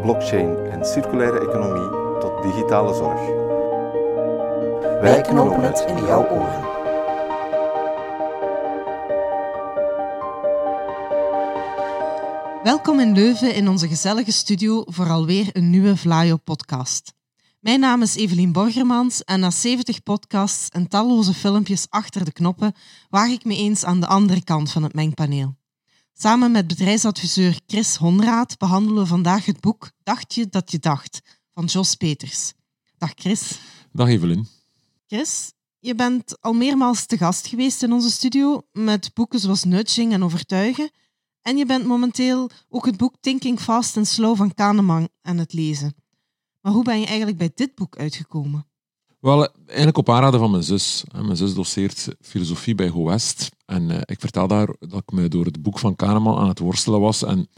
blockchain en circulaire economie tot digitale zorg. Wij knopen het in jouw oren. Welkom in Leuven in onze gezellige studio voor alweer een nieuwe Vlaio-podcast. Mijn naam is Evelien Borgermans en na 70 podcasts en talloze filmpjes achter de knoppen waag ik me eens aan de andere kant van het mengpaneel. Samen met bedrijfsadviseur Chris Honraad behandelen we vandaag het boek Dacht je dat je dacht van Jos Peters. Dag Chris. Dag Evelien. Chris, je bent al meermaals te gast geweest in onze studio met boeken zoals Nudging en Overtuigen. En je bent momenteel ook het boek Thinking Fast and Slow van Kahneman aan het lezen. Maar hoe ben je eigenlijk bij dit boek uitgekomen? Wel, eigenlijk op aanraden van mijn zus. Mijn zus doseert filosofie bij Go West. En eh, ik vertel daar dat ik me door het boek van Kahneman aan het worstelen was. En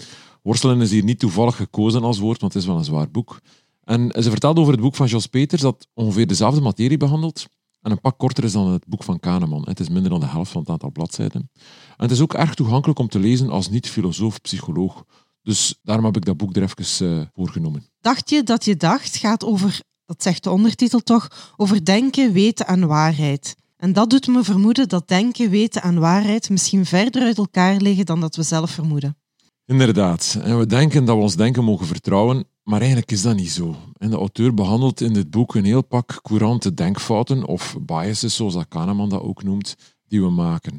worstelen is hier niet toevallig gekozen als woord, want het is wel een zwaar boek. En ze vertelde over het boek van Jos Peters, dat ongeveer dezelfde materie behandelt. En een pak korter is dan het boek van Kahneman. Het is minder dan de helft van het aantal bladzijden. En het is ook erg toegankelijk om te lezen als niet-filosoof, psycholoog. Dus daarom heb ik dat boek er even uh, voor genomen. Dacht je dat je dacht gaat over, dat zegt de ondertitel toch, over denken, weten en waarheid. En dat doet me vermoeden dat denken, weten en waarheid misschien verder uit elkaar liggen dan dat we zelf vermoeden. Inderdaad. En we denken dat we ons denken mogen vertrouwen, maar eigenlijk is dat niet zo. En de auteur behandelt in dit boek een heel pak courante denkfouten, of biases zoals Kahneman dat ook noemt, die we maken.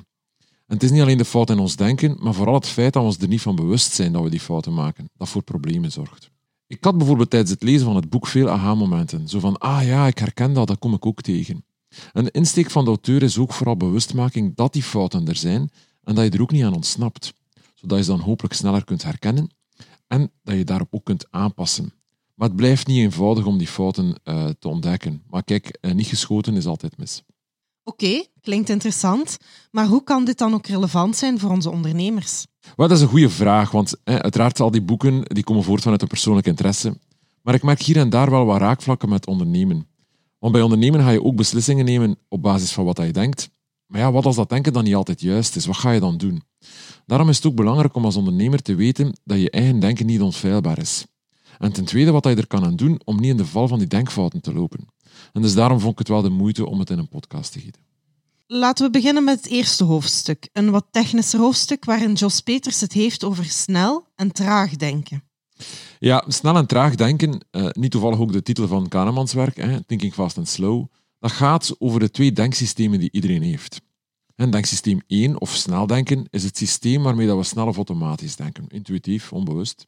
En het is niet alleen de fout in ons denken, maar vooral het feit dat we ons er niet van bewust zijn dat we die fouten maken, dat voor problemen zorgt. Ik had bijvoorbeeld tijdens het lezen van het boek veel aha-momenten. Zo van, ah ja, ik herken dat, dat kom ik ook tegen. En de insteek van de auteur is ook vooral bewustmaking dat die fouten er zijn en dat je er ook niet aan ontsnapt. Zodat je ze dan hopelijk sneller kunt herkennen en dat je daarop ook kunt aanpassen. Maar het blijft niet eenvoudig om die fouten uh, te ontdekken. Maar kijk, uh, niet geschoten is altijd mis. Oké, klinkt interessant. Maar hoe kan dit dan ook relevant zijn voor onze ondernemers? Well, dat is een goede vraag, want hè, uiteraard al die boeken die komen voort vanuit een persoonlijk interesse. Maar ik merk hier en daar wel wat raakvlakken met ondernemen. Want bij ondernemen ga je ook beslissingen nemen op basis van wat je denkt. Maar ja, wat als dat denken dan niet altijd juist is? Wat ga je dan doen? Daarom is het ook belangrijk om als ondernemer te weten dat je eigen denken niet onfeilbaar is. En ten tweede wat je er kan aan doen om niet in de val van die denkfouten te lopen. En dus daarom vond ik het wel de moeite om het in een podcast te gieten. Laten we beginnen met het eerste hoofdstuk. Een wat technischer hoofdstuk waarin Jos Peters het heeft over snel en traag denken. Ja, snel en traag denken, uh, niet toevallig ook de titel van Kahnemans werk, Thinking Fast and Slow, dat gaat over de twee denksystemen die iedereen heeft. En denksysteem 1, of snel denken, is het systeem waarmee dat we snel of automatisch denken, intuïtief, onbewust.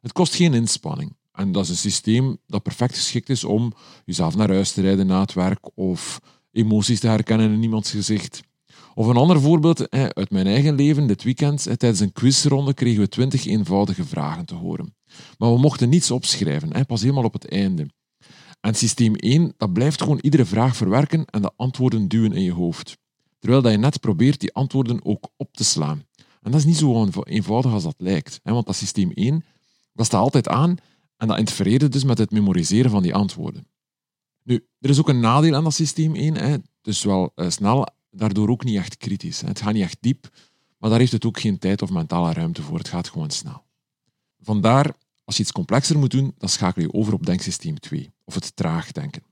Het kost geen inspanning. En dat is een systeem dat perfect geschikt is om jezelf naar huis te rijden na het werk of emoties te herkennen in iemands gezicht. Of een ander voorbeeld uit mijn eigen leven. Dit weekend, tijdens een quizronde, kregen we twintig eenvoudige vragen te horen. Maar we mochten niets opschrijven, pas helemaal op het einde. En systeem 1, dat blijft gewoon iedere vraag verwerken en de antwoorden duwen in je hoofd. Terwijl dat je net probeert die antwoorden ook op te slaan. En dat is niet zo eenvoudig als dat lijkt. Want dat systeem 1, dat staat altijd aan en dat interfereert dus met het memoriseren van die antwoorden. Nu, er is ook een nadeel aan dat systeem 1. Hè. Dus wel uh, snel, daardoor ook niet echt kritisch. Het gaat niet echt diep, maar daar heeft het ook geen tijd of mentale ruimte voor. Het gaat gewoon snel. Vandaar, als je iets complexer moet doen, dan schakel je over op denksysteem 2, of het traag denken.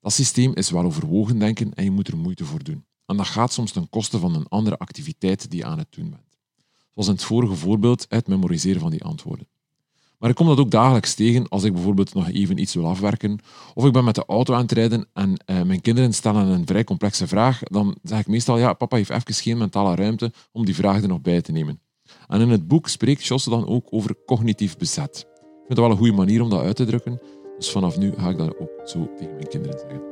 Dat systeem is wel overwogen denken en je moet er moeite voor doen. En dat gaat soms ten koste van een andere activiteit die je aan het doen bent. Zoals in het vorige voorbeeld, het memoriseren van die antwoorden. Maar ik kom dat ook dagelijks tegen als ik bijvoorbeeld nog even iets wil afwerken. Of ik ben met de auto aan het rijden en uh, mijn kinderen stellen een vrij complexe vraag. Dan zeg ik meestal, ja, papa heeft even geen mentale ruimte om die vraag er nog bij te nemen. En in het boek spreekt Josse dan ook over cognitief bezet. Ik vind het wel een goede manier om dat uit te drukken. Dus vanaf nu ga ik dat ook zo tegen mijn kinderen zeggen.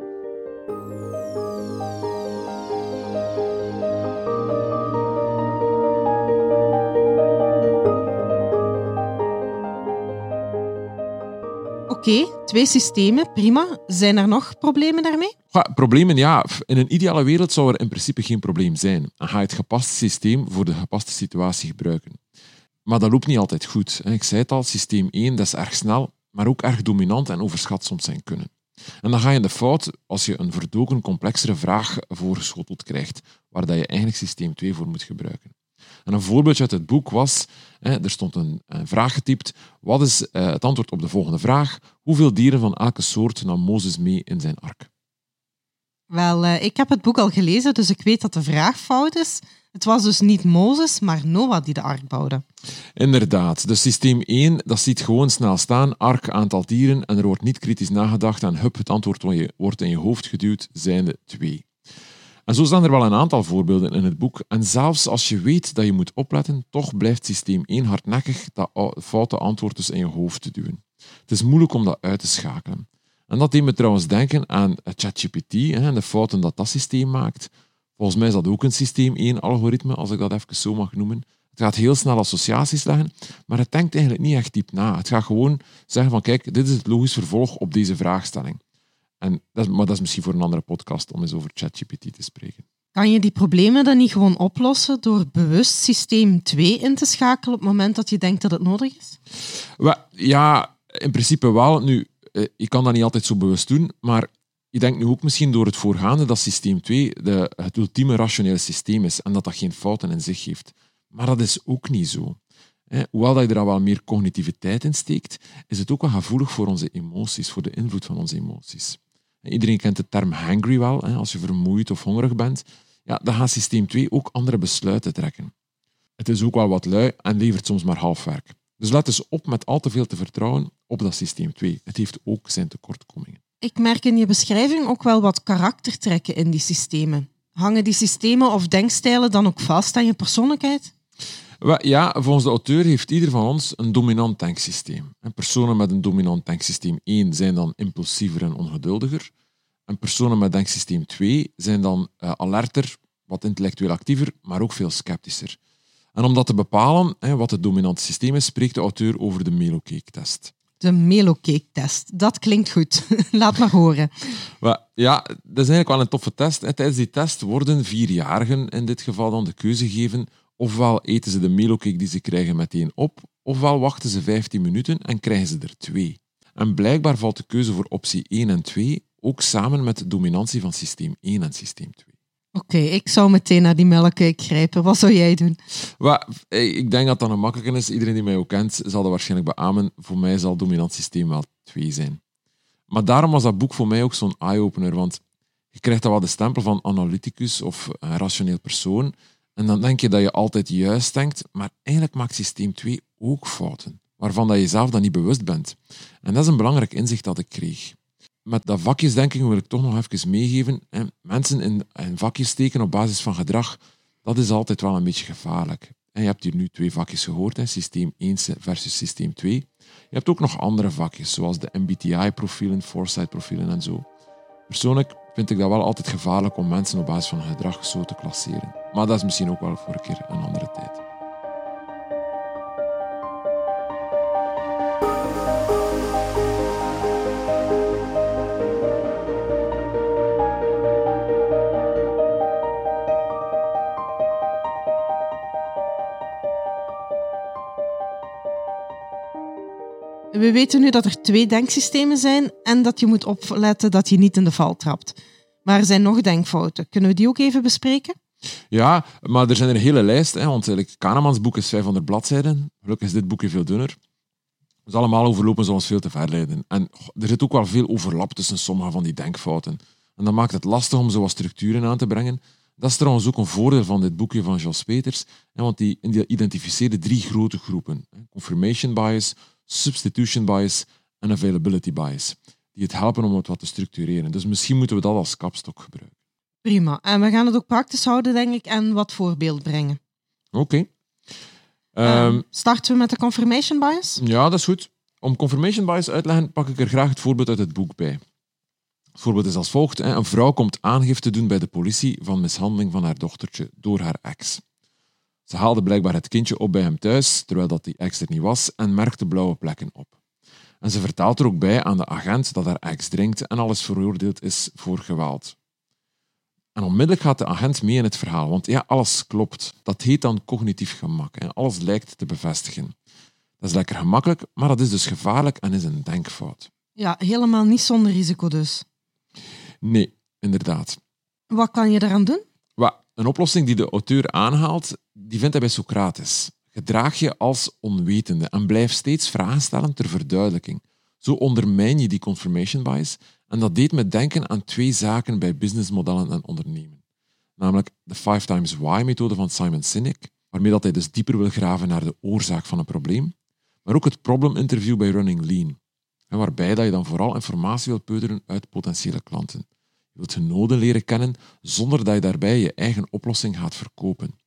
Oké, twee systemen, prima. Zijn er nog problemen daarmee? Ja, problemen, ja. In een ideale wereld zou er in principe geen probleem zijn. Dan ga je het gepaste systeem voor de gepaste situatie gebruiken. Maar dat loopt niet altijd goed. Ik zei het al, systeem 1 dat is erg snel, maar ook erg dominant en overschat soms zijn kunnen. En dan ga je in de fout als je een verdoken, complexere vraag voorgeschoteld krijgt, waar dat je eigenlijk systeem 2 voor moet gebruiken. En een voorbeeldje uit het boek was, er stond een, vraag getypt, wat is eh, het antwoord op de volgende vraag? Hoeveel dieren van elke soort nam Mozes mee in zijn ark? Wel, eh, ik heb het boek al gelezen, dus ik weet dat de vraag fout is. Het was dus niet Mozes, maar Noah die de ark bouwde. Inderdaad. Dus systeem 1, dat ziet gewoon snel staan, ark, aantal dieren, en er wordt niet kritisch nagedacht en hup, het antwoord wordt in je hoofd geduwd, zijnde 2. En zo zijn er wel een aantal voorbeelden in het boek. En zelfs als je weet dat je moet opletten, toch blijft systeem 1 hardnekkig dat foute antwoord dus in je hoofd te duwen. Het is moeilijk om dat uit te schakelen. En dat deed me trouwens denken aan ChatGPT en de fouten dat dat systeem maakt. Volgens mij is dat ook een systeem 1-algoritme, als ik dat even zo mag noemen. Het gaat heel snel associaties leggen, maar het denkt eigenlijk niet echt diep na. Het gaat gewoon zeggen van kijk, dit is het logisch vervolg op deze vraagstelling. En dat, maar dat is misschien voor een andere podcast om eens over ChatGPT te spreken. Kan je die problemen dan niet gewoon oplossen door bewust systeem 2 in te schakelen op het moment dat je denkt dat het nodig is? Ja, in principe wel. Nu, je eh, kan dat niet altijd zo bewust doen, maar je denkt nu ook misschien door het voorgaande dat systeem 2 de, het ultieme rationele systeem is en dat dat geen fouten in zich heeft. Maar dat is ook niet zo. Hoewel dat je er al wel meer cognitiviteit in steekt, is het ook wel gevoelig voor onze emoties, voor de invloed van onze emoties. Iedereen kent de term hangry wel. Als je vermoeid of hongerig bent, ja, dan gaat systeem 2 ook andere besluiten trekken. Het is ook wel wat lui en levert soms maar half werk. Dus let eens op met al te veel te vertrouwen op dat systeem 2. Het heeft ook zijn tekortkomingen. Ik merk in je beschrijving ook wel wat karaktertrekken in die systemen. Hangen die systemen of denkstijlen dan ook vast aan je persoonlijkheid? Ja, volgens de auteur heeft ieder van ons een dominant denksysteem. En personen met een dominant denksysteem 1 zijn dan impulsiever en ongeduldiger. En personen met denksysteem 2 zijn dan uh, alerter, wat intellectueel actiever, maar ook veel sceptischer. En om dat te bepalen, hè, wat het dominante systeem is, spreekt de auteur over de Melo-cake-test. De Melo-cake-test, dat klinkt goed. Laat maar horen. ja, dat is eigenlijk wel een toffe test. Tijdens die test worden vierjarigen in dit geval dan de keuze gegeven Ofwel eten ze de melocake die ze krijgen meteen op, ofwel wachten ze 15 minuten en krijgen ze er twee. En blijkbaar valt de keuze voor optie 1 en 2 ook samen met de dominantie van systeem 1 en systeem 2. Oké, ik zou meteen naar die melkcake grijpen. Wat zou jij doen? Ik denk dat dat een makkelijke is. Iedereen die mij ook kent, zal dat waarschijnlijk beamen. Voor mij zal dominant systeem wel 2 zijn. Maar daarom was dat boek voor mij ook zo'n eye-opener, want je krijgt dan wel de stempel van analyticus of een rationeel persoon. En dan denk je dat je altijd juist denkt, maar eigenlijk maakt systeem 2 ook fouten, waarvan dat je zelf dan niet bewust bent. En dat is een belangrijk inzicht dat ik kreeg. Met dat vakjesdenken wil ik toch nog even meegeven. Hè. Mensen in, vakjes steken op basis van gedrag, dat is altijd wel een beetje gevaarlijk. En je hebt hier nu twee vakjes gehoord, hè, systeem 1 versus systeem 2. Je hebt ook nog andere vakjes, zoals de MBTI-profielen, Foresight-profielen en zo. Persoonlijk vind ik dat wel altijd gevaarlijk om mensen op basis van gedrag zo te klasseren. Maar dat is misschien ook wel voor een keer een andere tijd. We weten nu dat er twee denksystemen zijn en dat je moet opletten dat je niet in de val trapt. Maar er zijn nog denkfouten. Kunnen we die ook even bespreken? Ja, maar er zijn er een hele lijst. Hè, want Kahnemans boek is 500 bladzijden. Gelukkig is dit boekje veel dunner. Dus allemaal overlopen zoals veel te ver leiden. En er zit ook wel veel overlap tussen sommige van die denkfouten. En dat maakt het lastig om zo wat structuren aan te brengen. Dat is trouwens ook een voordeel van dit boekje van Jos Peters, want die, die identificeerde drie grote groepen. Confirmation bias, substitution bias en availability bias. Die het helpen om het wat te structureren. Dus misschien moeten we dat als kapstok gebruiken. Prima. En we gaan het ook praktisch houden, denk ik, en wat voorbeeld brengen. Oké. Okay. Um, ehm, starten we met de confirmation bias? Ja, dat is goed. Om confirmation bias uit te leggen, pak ik er graag het voorbeeld uit het boek bij. Het voorbeeld is als volgt. Een vrouw komt aangifte doen bij de politie van mishandeling van haar dochtertje door haar ex. Ze haalde blijkbaar het kindje op bij hem thuis, terwijl dat die ex er niet was, en merkte blauwe plekken op. En ze vertaalt er ook bij aan de agent dat haar ex drinkt en alles veroordeeld is voor geweld. En onmiddellijk gaat de agent mee in het verhaal, want ja, alles klopt. Dat heet dan cognitief gemak. Hè. Alles lijkt te bevestigen. Dat is lekker gemakkelijk, maar dat is dus gevaarlijk en is een denkfout. Ja, helemaal niet zonder risico dus. Nee, inderdaad. Wat kan je daaraan doen? Een oplossing die de auteur aanhaalt, die vindt hij bij Socrates. Gedraag je als onwetende en blijf steeds vragen stellen ter verduidelijking. Zo ondermijn je die confirmation bias en dat deed me denken aan twee zaken bij businessmodellen en ondernemen. Namelijk de 5 times why-methode van Simon Sinek, waarmee dat hij dus dieper wil graven naar de oorzaak van een probleem, maar ook het problem interview bij Running Lean, waarbij dat je dan vooral informatie wilt peuteren uit potentiële klanten. Je wilt hun noden leren kennen zonder dat je daarbij je eigen oplossing gaat verkopen.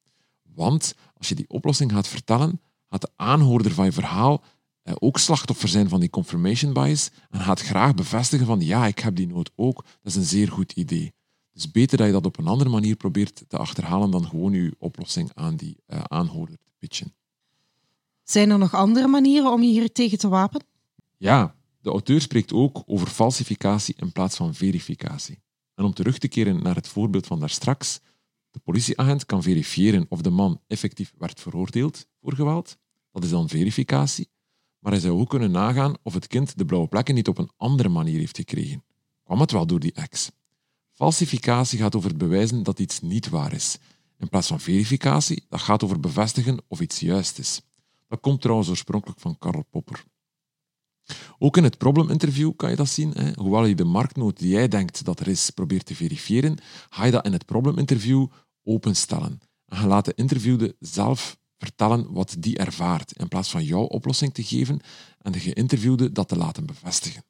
Want als je die oplossing gaat vertellen, gaat de aanhoorder van je verhaal eh, ook slachtoffer zijn van die confirmation bias en gaat graag bevestigen van ja, ik heb die nood ook, dat is een zeer goed idee. Dus beter dat je dat op een andere manier probeert te achterhalen dan gewoon je oplossing aan die uh, aanhoorder te pitchen. Zijn er nog andere manieren om je hier tegen te wapenen? Ja, de auteur spreekt ook over falsificatie in plaats van verificatie. En om terug te keren naar het voorbeeld van daarstraks, de politieagent kan verifiëren of de man effectief werd veroordeeld voor geweld. Dat is dan verificatie. Maar hij zou ook kunnen nagaan of het kind de blauwe plekken niet op een andere manier heeft gekregen. Kwam het wel door die ex? Falsificatie gaat over het bewijzen dat iets niet waar is. In plaats van verificatie, dat gaat over bevestigen of iets juist is. Dat komt trouwens oorspronkelijk van Karl Popper. Ook in het probleminterview kan je dat zien. Hè. Hoewel je de marktnood die jij denkt dat er is probeert te verifiëren, ga je dat in het probleminterview openstellen. En je laat de interviewde zelf vertellen wat die ervaart, in plaats van jouw oplossing te geven en de geïnterviewde dat te laten bevestigen.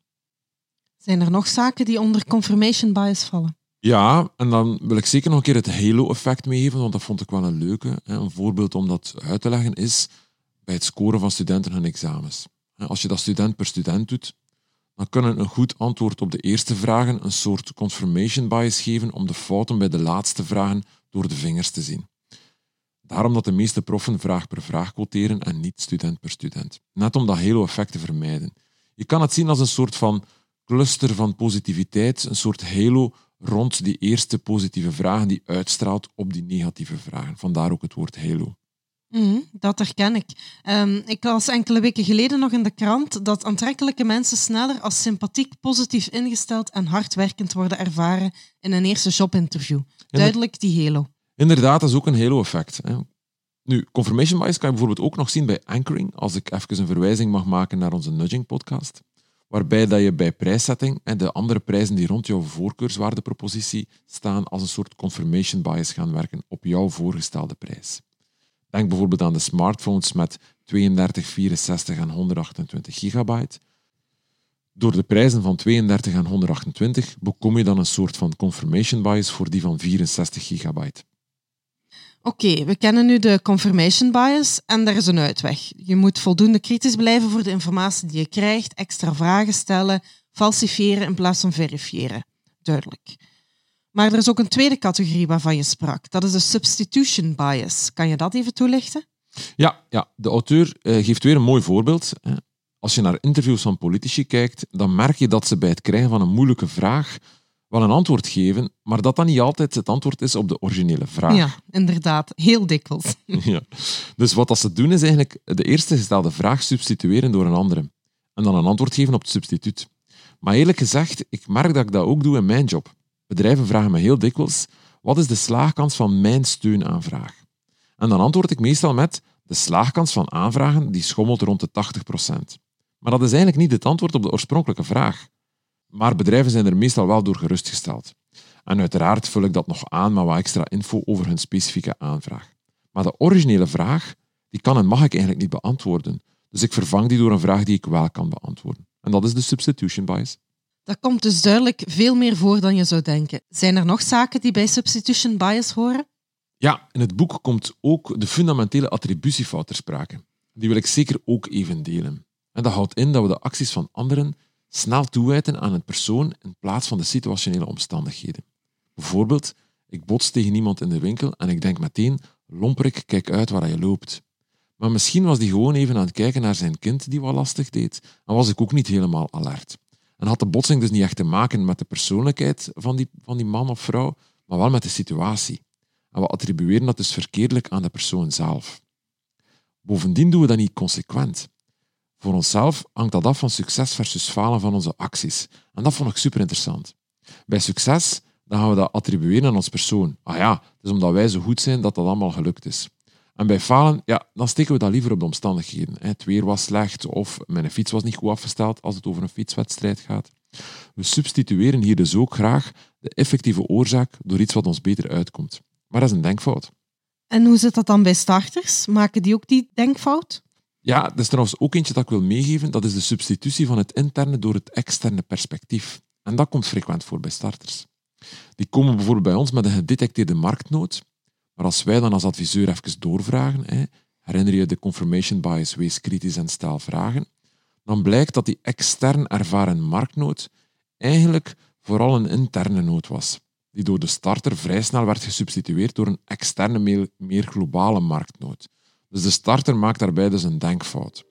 Zijn er nog zaken die onder confirmation bias vallen? Ja, en dan wil ik zeker nog een keer het halo-effect meegeven, want dat vond ik wel een leuke. Een voorbeeld om dat uit te leggen is bij het scoren van studenten hun examens. Als je dat student per student doet, dan kunnen een goed antwoord op de eerste vragen een soort confirmation bias geven om de fouten bij de laatste vragen door de vingers te zien. Daarom dat de meeste proffen vraag per vraag quoteren en niet student per student. Net om dat halo-effect te vermijden. Je kan het zien als een soort van cluster van positiviteit, een soort halo rond die eerste positieve vragen die uitstraalt op die negatieve vragen. Vandaar ook het woord halo. Mm, dat herken ik. Um, ik las enkele weken geleden nog in de krant dat aantrekkelijke mensen sneller als sympathiek, positief ingesteld en hardwerkend worden ervaren in een eerste jobinterview. Duidelijk die halo. Inderdaad, dat is ook een halo-effect. Nu, confirmation bias kan je bijvoorbeeld ook nog zien bij anchoring, als ik even een verwijzing mag maken naar onze nudging podcast, waarbij dat je bij prijszetting en de andere prijzen die rond jouw voorkeurswaardepropositie staan als een soort confirmation bias gaan werken op jouw voorgestelde prijs. Denk bijvoorbeeld aan de smartphones met 32, 64 en 128 gigabyte. Door de prijzen van 32 en 128 bekom je dan een soort van confirmation bias voor die van 64 gigabyte. Oké, we kennen nu de confirmation bias en daar is een uitweg. Je moet voldoende kritisch blijven voor de informatie die je krijgt, extra vragen stellen, falsifiëren in plaats van verifiëren. Duidelijk. Maar er is ook een tweede categorie waarvan je sprak. Dat is de substitution bias. Kan je dat even toelichten? Ja, ja. de auteur uh, geeft weer een mooi voorbeeld. Als je naar interviews van politici kijkt, dan merk je dat ze bij het krijgen van een moeilijke vraag wel een antwoord geven, maar dat dan niet altijd het antwoord is op de originele vraag. Ja, inderdaad. Heel dikwijls. ja. Dus wat dat ze doen is eigenlijk de eerste gestelde vraag substitueren door een andere. En dan een antwoord geven op het substituut. Maar eerlijk gezegd, ik merk dat ik dat ook doe in mijn job. Bedrijven vragen me heel dikwijls, wat is de slaagkans van mijn steunaanvraag? En dan antwoord ik meestal met, de slaagkans van aanvragen die schommelt rond de 80%. Maar dat is eigenlijk niet het antwoord op de oorspronkelijke vraag. Maar bedrijven zijn er meestal wel door gerustgesteld. En uiteraard vul ik dat nog aan met wat extra info over hun specifieke aanvraag. Maar de originele vraag, die kan en mag ik eigenlijk niet beantwoorden. Dus ik vervang die door een vraag die ik wel kan beantwoorden. En dat is de substitution bias. Dat komt dus duidelijk veel meer voor dan je zou denken. Zijn er nog zaken die bij substitution bias horen? Ja, in het boek komt ook de fundamentele attributiefout ter sprake. Die wil ik zeker ook even delen. En dat houdt in dat we de acties van anderen snel toewijten aan een persoon in plaats van de situationele omstandigheden. Bijvoorbeeld, ik bots tegen iemand in de winkel en ik denk meteen, lomperik, kijk uit waar je loopt. Maar misschien was hij gewoon even aan het kijken naar zijn kind die wat lastig deed en was ik ook niet helemaal alert. En had de botsing dus niet echt te maken met de persoonlijkheid van die, van die man of vrouw, maar wel met de situatie. En we attribueren dat dus verkeerdelijk aan de persoon zelf. Bovendien doen we dat niet consequent. Voor onszelf hangt dat af van succes versus falen van onze acties. En dat vond ik super interessant. Bij succes dan gaan we dat attribueren aan ons persoon. Ah ja, het is omdat wij zo goed zijn dat dat allemaal gelukt is. En bij falen, ja, dan steken we dat liever op de omstandigheden. Het weer was slecht of mijn fiets was niet goed afgesteld als het over een fietswedstrijd gaat. We substitueren hier dus ook graag de effectieve oorzaak door iets wat ons beter uitkomt. Maar dat is een denkfout. En hoe zit dat dan bij starters? Maken die ook die denkfout? Ja, dat is trouwens ook eentje dat ik wil meegeven. Dat is de substitutie van het interne door het externe perspectief. En dat komt frequent voor bij starters. Die komen bijvoorbeeld bij ons met een gedetecteerde marktnood. Maar als wij dan als adviseur even doorvragen, hè, herinner je de confirmation bias, wees kritisch en stel vragen, dan blijkt dat die extern ervaren marktnood eigenlijk vooral een interne nood was, die door de starter vrij snel werd gesubstitueerd door een externe, meer, globale marktnood. Dus de starter maakt daarbij dus een denkfout.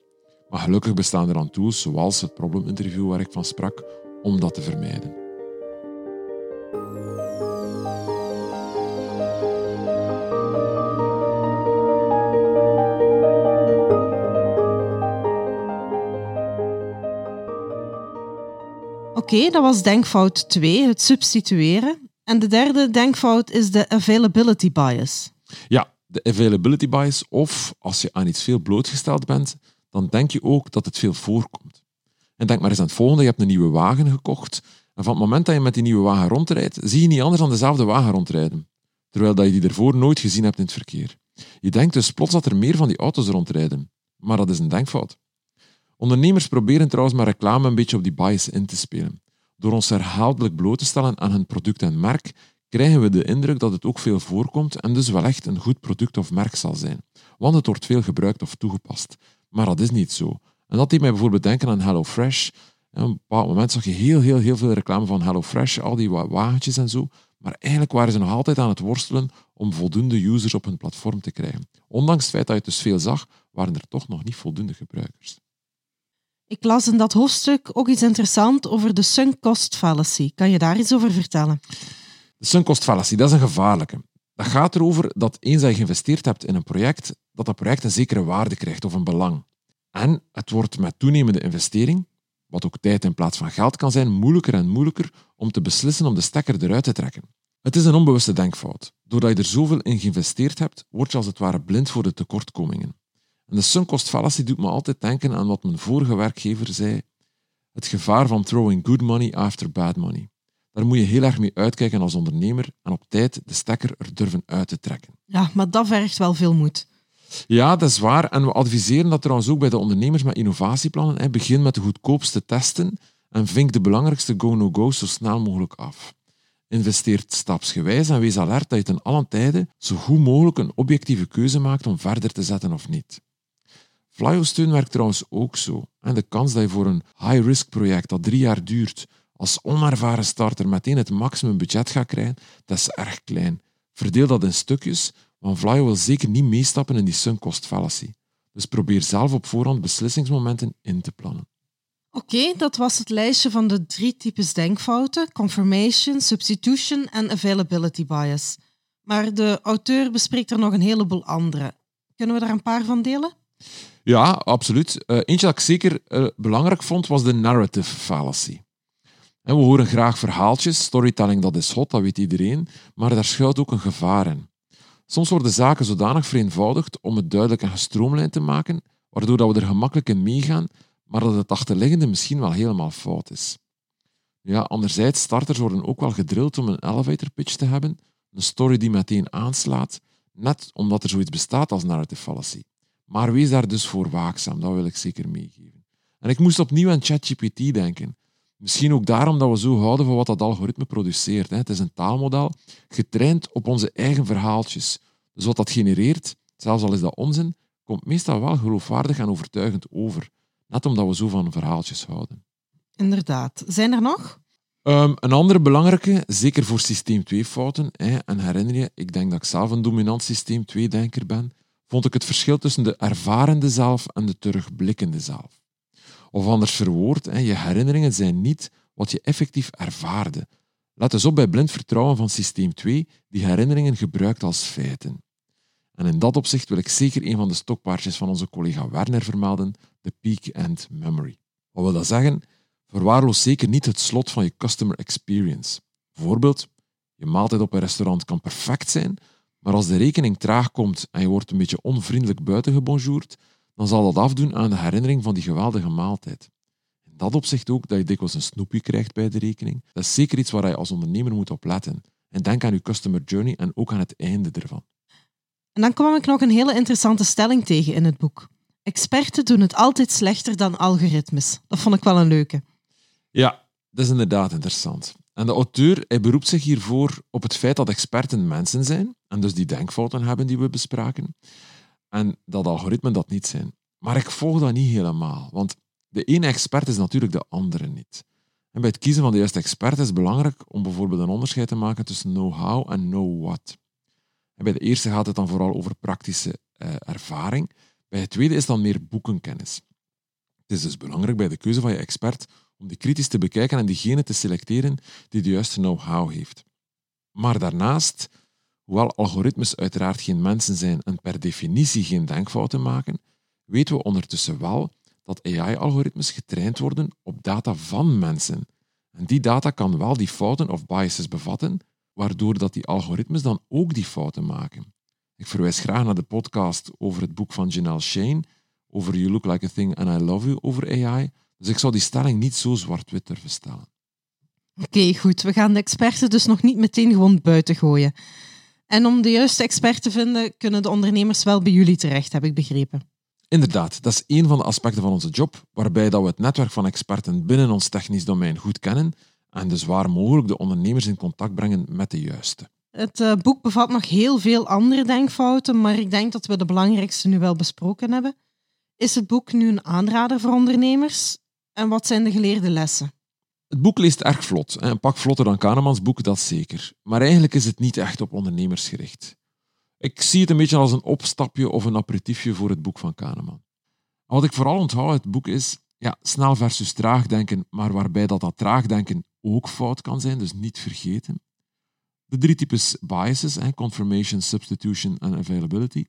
Maar gelukkig bestaan er dan tools, zoals het probleminterview waar ik van sprak, om dat te vermijden. Oké, dat was denkfout 2, het substitueren. En de derde denkfout is de availability bias. Ja, de availability bias, of als je aan iets veel blootgesteld bent, dan denk je ook dat het veel voorkomt. En denk maar eens aan het volgende, je hebt een nieuwe wagen gekocht en van het moment dat je met die nieuwe wagen rondrijdt, zie je niet anders dan dezelfde wagen rondrijden, terwijl dat je die ervoor nooit gezien hebt in het verkeer. Je denkt dus plots dat er meer van die auto's rondrijden, maar dat is een denkfout. Ondernemers proberen trouwens met reclame een beetje op die bias in te spelen. Door ons herhaaldelijk bloot te stellen aan hun product en merk, krijgen we de indruk dat het ook veel voorkomt en dus wel echt een goed product of merk zal zijn. Want het wordt veel gebruikt of toegepast. Maar dat is niet zo. En dat deed mij bijvoorbeeld denken aan HelloFresh. Op een bepaald moment zag je heel, heel, heel veel reclame van HelloFresh, al die wagentjes en zo. Maar eigenlijk waren ze nog altijd aan het worstelen om voldoende users op hun platform te krijgen. Ondanks het feit dat je dus veel zag, waren er toch nog niet voldoende gebruikers. Ik las in dat hoofdstuk ook iets interessants over de sunk cost fallacy. Kan je daar iets over vertellen? De sunk cost fallacy, dat is een gevaarlijke. Dat gaat erover dat eens dat je geïnvesteerd hebt in een project, dat dat project een zekere waarde krijgt of een belang. En het wordt met toenemende investering, wat ook tijd in plaats van geld kan zijn, moeilijker en moeilijker om te beslissen om de stekker eruit te trekken. Het is een onbewuste denkfout. Doordat je er zoveel in geïnvesteerd hebt, word je als het ware blind voor de tekortkomingen. En de fallacy doet me altijd denken aan wat mijn vorige werkgever zei. Het gevaar van throwing good money after bad money. Daar moet je heel erg mee uitkijken als ondernemer en op tijd de stekker er durven uit te trekken. Ja, maar dat vergt wel veel moed. Ja, dat is waar. En we adviseren dat trouwens ook bij de ondernemers met innovatieplannen. Begin met de goedkoopste testen en vink de belangrijkste go-no-go's zo snel mogelijk af. Investeer stapsgewijs en wees alert dat je ten allen tijde zo goed mogelijk een objectieve keuze maakt om verder te zetten of niet. Flyo-steun werkt trouwens ook zo. En de kans dat je voor een high-risk project dat drie jaar duurt, als onervaren starter meteen het maximum budget gaat krijgen, dat is erg klein. Verdeel dat in stukjes, want Flyo wil zeker niet meestappen in die sunk cost fallacy. Dus probeer zelf op voorhand beslissingsmomenten in te plannen. Oké, dat was het lijstje van de drie types denkfouten: confirmation, substitution en availability bias. Maar de auteur bespreekt er nog een heleboel andere. Kunnen we daar een paar van delen? Ja, absoluut. Uh, eentje dat ik zeker uh, belangrijk vond, was de narrative fallacy. En we horen graag verhaaltjes, storytelling dat is hot, dat weet iedereen, maar daar schuilt ook een gevaar in. Soms worden zaken zodanig vereenvoudigd om het duidelijk en gestroomlijnd te maken, waardoor dat we er gemakkelijk in meegaan, maar dat het achterliggende misschien wel helemaal fout is. Ja, anderzijds, starters worden ook wel gedrild om een elevator pitch te hebben, een story die meteen aanslaat, net omdat er zoiets bestaat als narrative fallacy. Maar wees daar dus voor waakzaam, dat wil ik zeker meegeven. En ik moest opnieuw aan ChatGPT denken. Misschien ook daarom dat we zo houden van wat dat algoritme produceert. Het is een taalmodel getraind op onze eigen verhaaltjes. Dus wat dat genereert, zelfs al is dat onzin, komt meestal wel geloofwaardig en overtuigend over. Net omdat we zo van verhaaltjes houden. Inderdaad. Zijn er nog? Um, een andere belangrijke, zeker voor systeem 2 fouten. Hè, en herinner je, ik denk dat ik zelf een dominant systeem 2-denker ben. Vond ik het verschil tussen de ervarende zelf en de terugblikkende zelf. Of anders verwoord, je herinneringen zijn niet wat je effectief ervaarde. Let eens op bij blind vertrouwen van systeem 2, die herinneringen gebruikt als feiten. En in dat opzicht wil ik zeker een van de stokpaardjes van onze collega Werner vermelden, de peak end memory. Wat wil dat zeggen? Verwaarloos zeker niet het slot van je customer experience. Bijvoorbeeld, je maaltijd op een restaurant kan perfect zijn, maar als de rekening traag komt en je wordt een beetje onvriendelijk buitengebonjourd, dan zal dat afdoen aan de herinnering van die geweldige maaltijd. In dat opzicht ook dat je dikwijls een snoepje krijgt bij de rekening. Dat is zeker iets waar je als ondernemer moet op letten. En denk aan je customer journey en ook aan het einde ervan. En dan kwam ik nog een hele interessante stelling tegen in het boek. Experten doen het altijd slechter dan algoritmes. Dat vond ik wel een leuke. Ja, dat is inderdaad interessant. En de auteur hij beroept zich hiervoor op het feit dat experten mensen zijn en dus die denkfouten hebben die we bespraken. En dat algoritmen dat niet zijn. Maar ik volg dat niet helemaal, want de ene expert is natuurlijk de andere niet. En bij het kiezen van de juiste expert is het belangrijk om bijvoorbeeld een onderscheid te maken tussen know-how en know-what. Bij de eerste gaat het dan vooral over praktische eh, ervaring. Bij het tweede is dan meer boekenkennis. Het is dus belangrijk bij de keuze van je expert om die kritisch te bekijken en diegene te selecteren die de juiste know-how heeft. Maar daarnaast, hoewel algoritmes uiteraard geen mensen zijn en per definitie geen denkfouten maken, weten we ondertussen wel dat AI-algoritmes getraind worden op data van mensen. En die data kan wel die fouten of biases bevatten, waardoor dat die algoritmes dan ook die fouten maken. Ik verwijs graag naar de podcast over het boek van Janelle Shane, over You Look Like a Thing and I Love You over AI. Dus ik zou die stelling niet zo zwart-wit durven stellen. Oké, goed. We gaan de experten dus nog niet meteen gewoon buiten gooien. En om de juiste expert te vinden, kunnen de ondernemers wel bij jullie terecht, heb ik begrepen. Inderdaad, dat is één van de aspecten van onze job, waarbij dat we het netwerk van experten binnen ons technisch domein goed kennen en dus waar mogelijk de ondernemers in contact brengen met de juiste. Het uh, boek bevat nog heel veel andere denkfouten, maar ik denk dat we de belangrijkste nu wel besproken hebben. Is het boek nu een aanrader voor ondernemers? En wat zijn de geleerde lessen? Het boek leest erg vlot. Pak vlotter dan Kahnemans boek, dat zeker. Maar eigenlijk is het niet echt op ondernemers gericht. Ik zie het een beetje als een opstapje of een aperitiefje voor het boek van Kahneman. Wat ik vooral onthoud uit het boek is ja, snel versus traag denken, maar waarbij dat, dat traag denken ook fout kan zijn, dus niet vergeten. De drie types biases, confirmation, substitution en availability.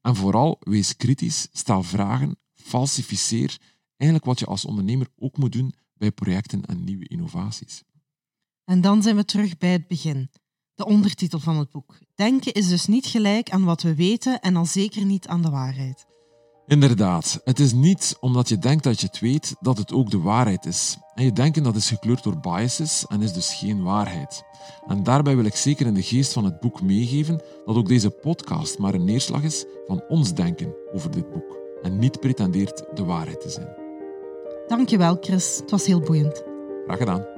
En vooral, wees kritisch, stel vragen, falsificeer. Eigenlijk wat je als ondernemer ook moet doen bij projecten en nieuwe innovaties. En dan zijn we terug bij het begin. De ondertitel van het boek. Denken is dus niet gelijk aan wat we weten en al zeker niet aan de waarheid. Inderdaad, het is niet omdat je denkt dat je het weet dat het ook de waarheid is. En je denken dat is gekleurd door biases en is dus geen waarheid. En daarbij wil ik zeker in de geest van het boek meegeven dat ook deze podcast maar een neerslag is van ons denken over dit boek en niet pretendeert de waarheid te zijn. Dankjewel, Chris. Het was heel boeiend. Graag gedaan.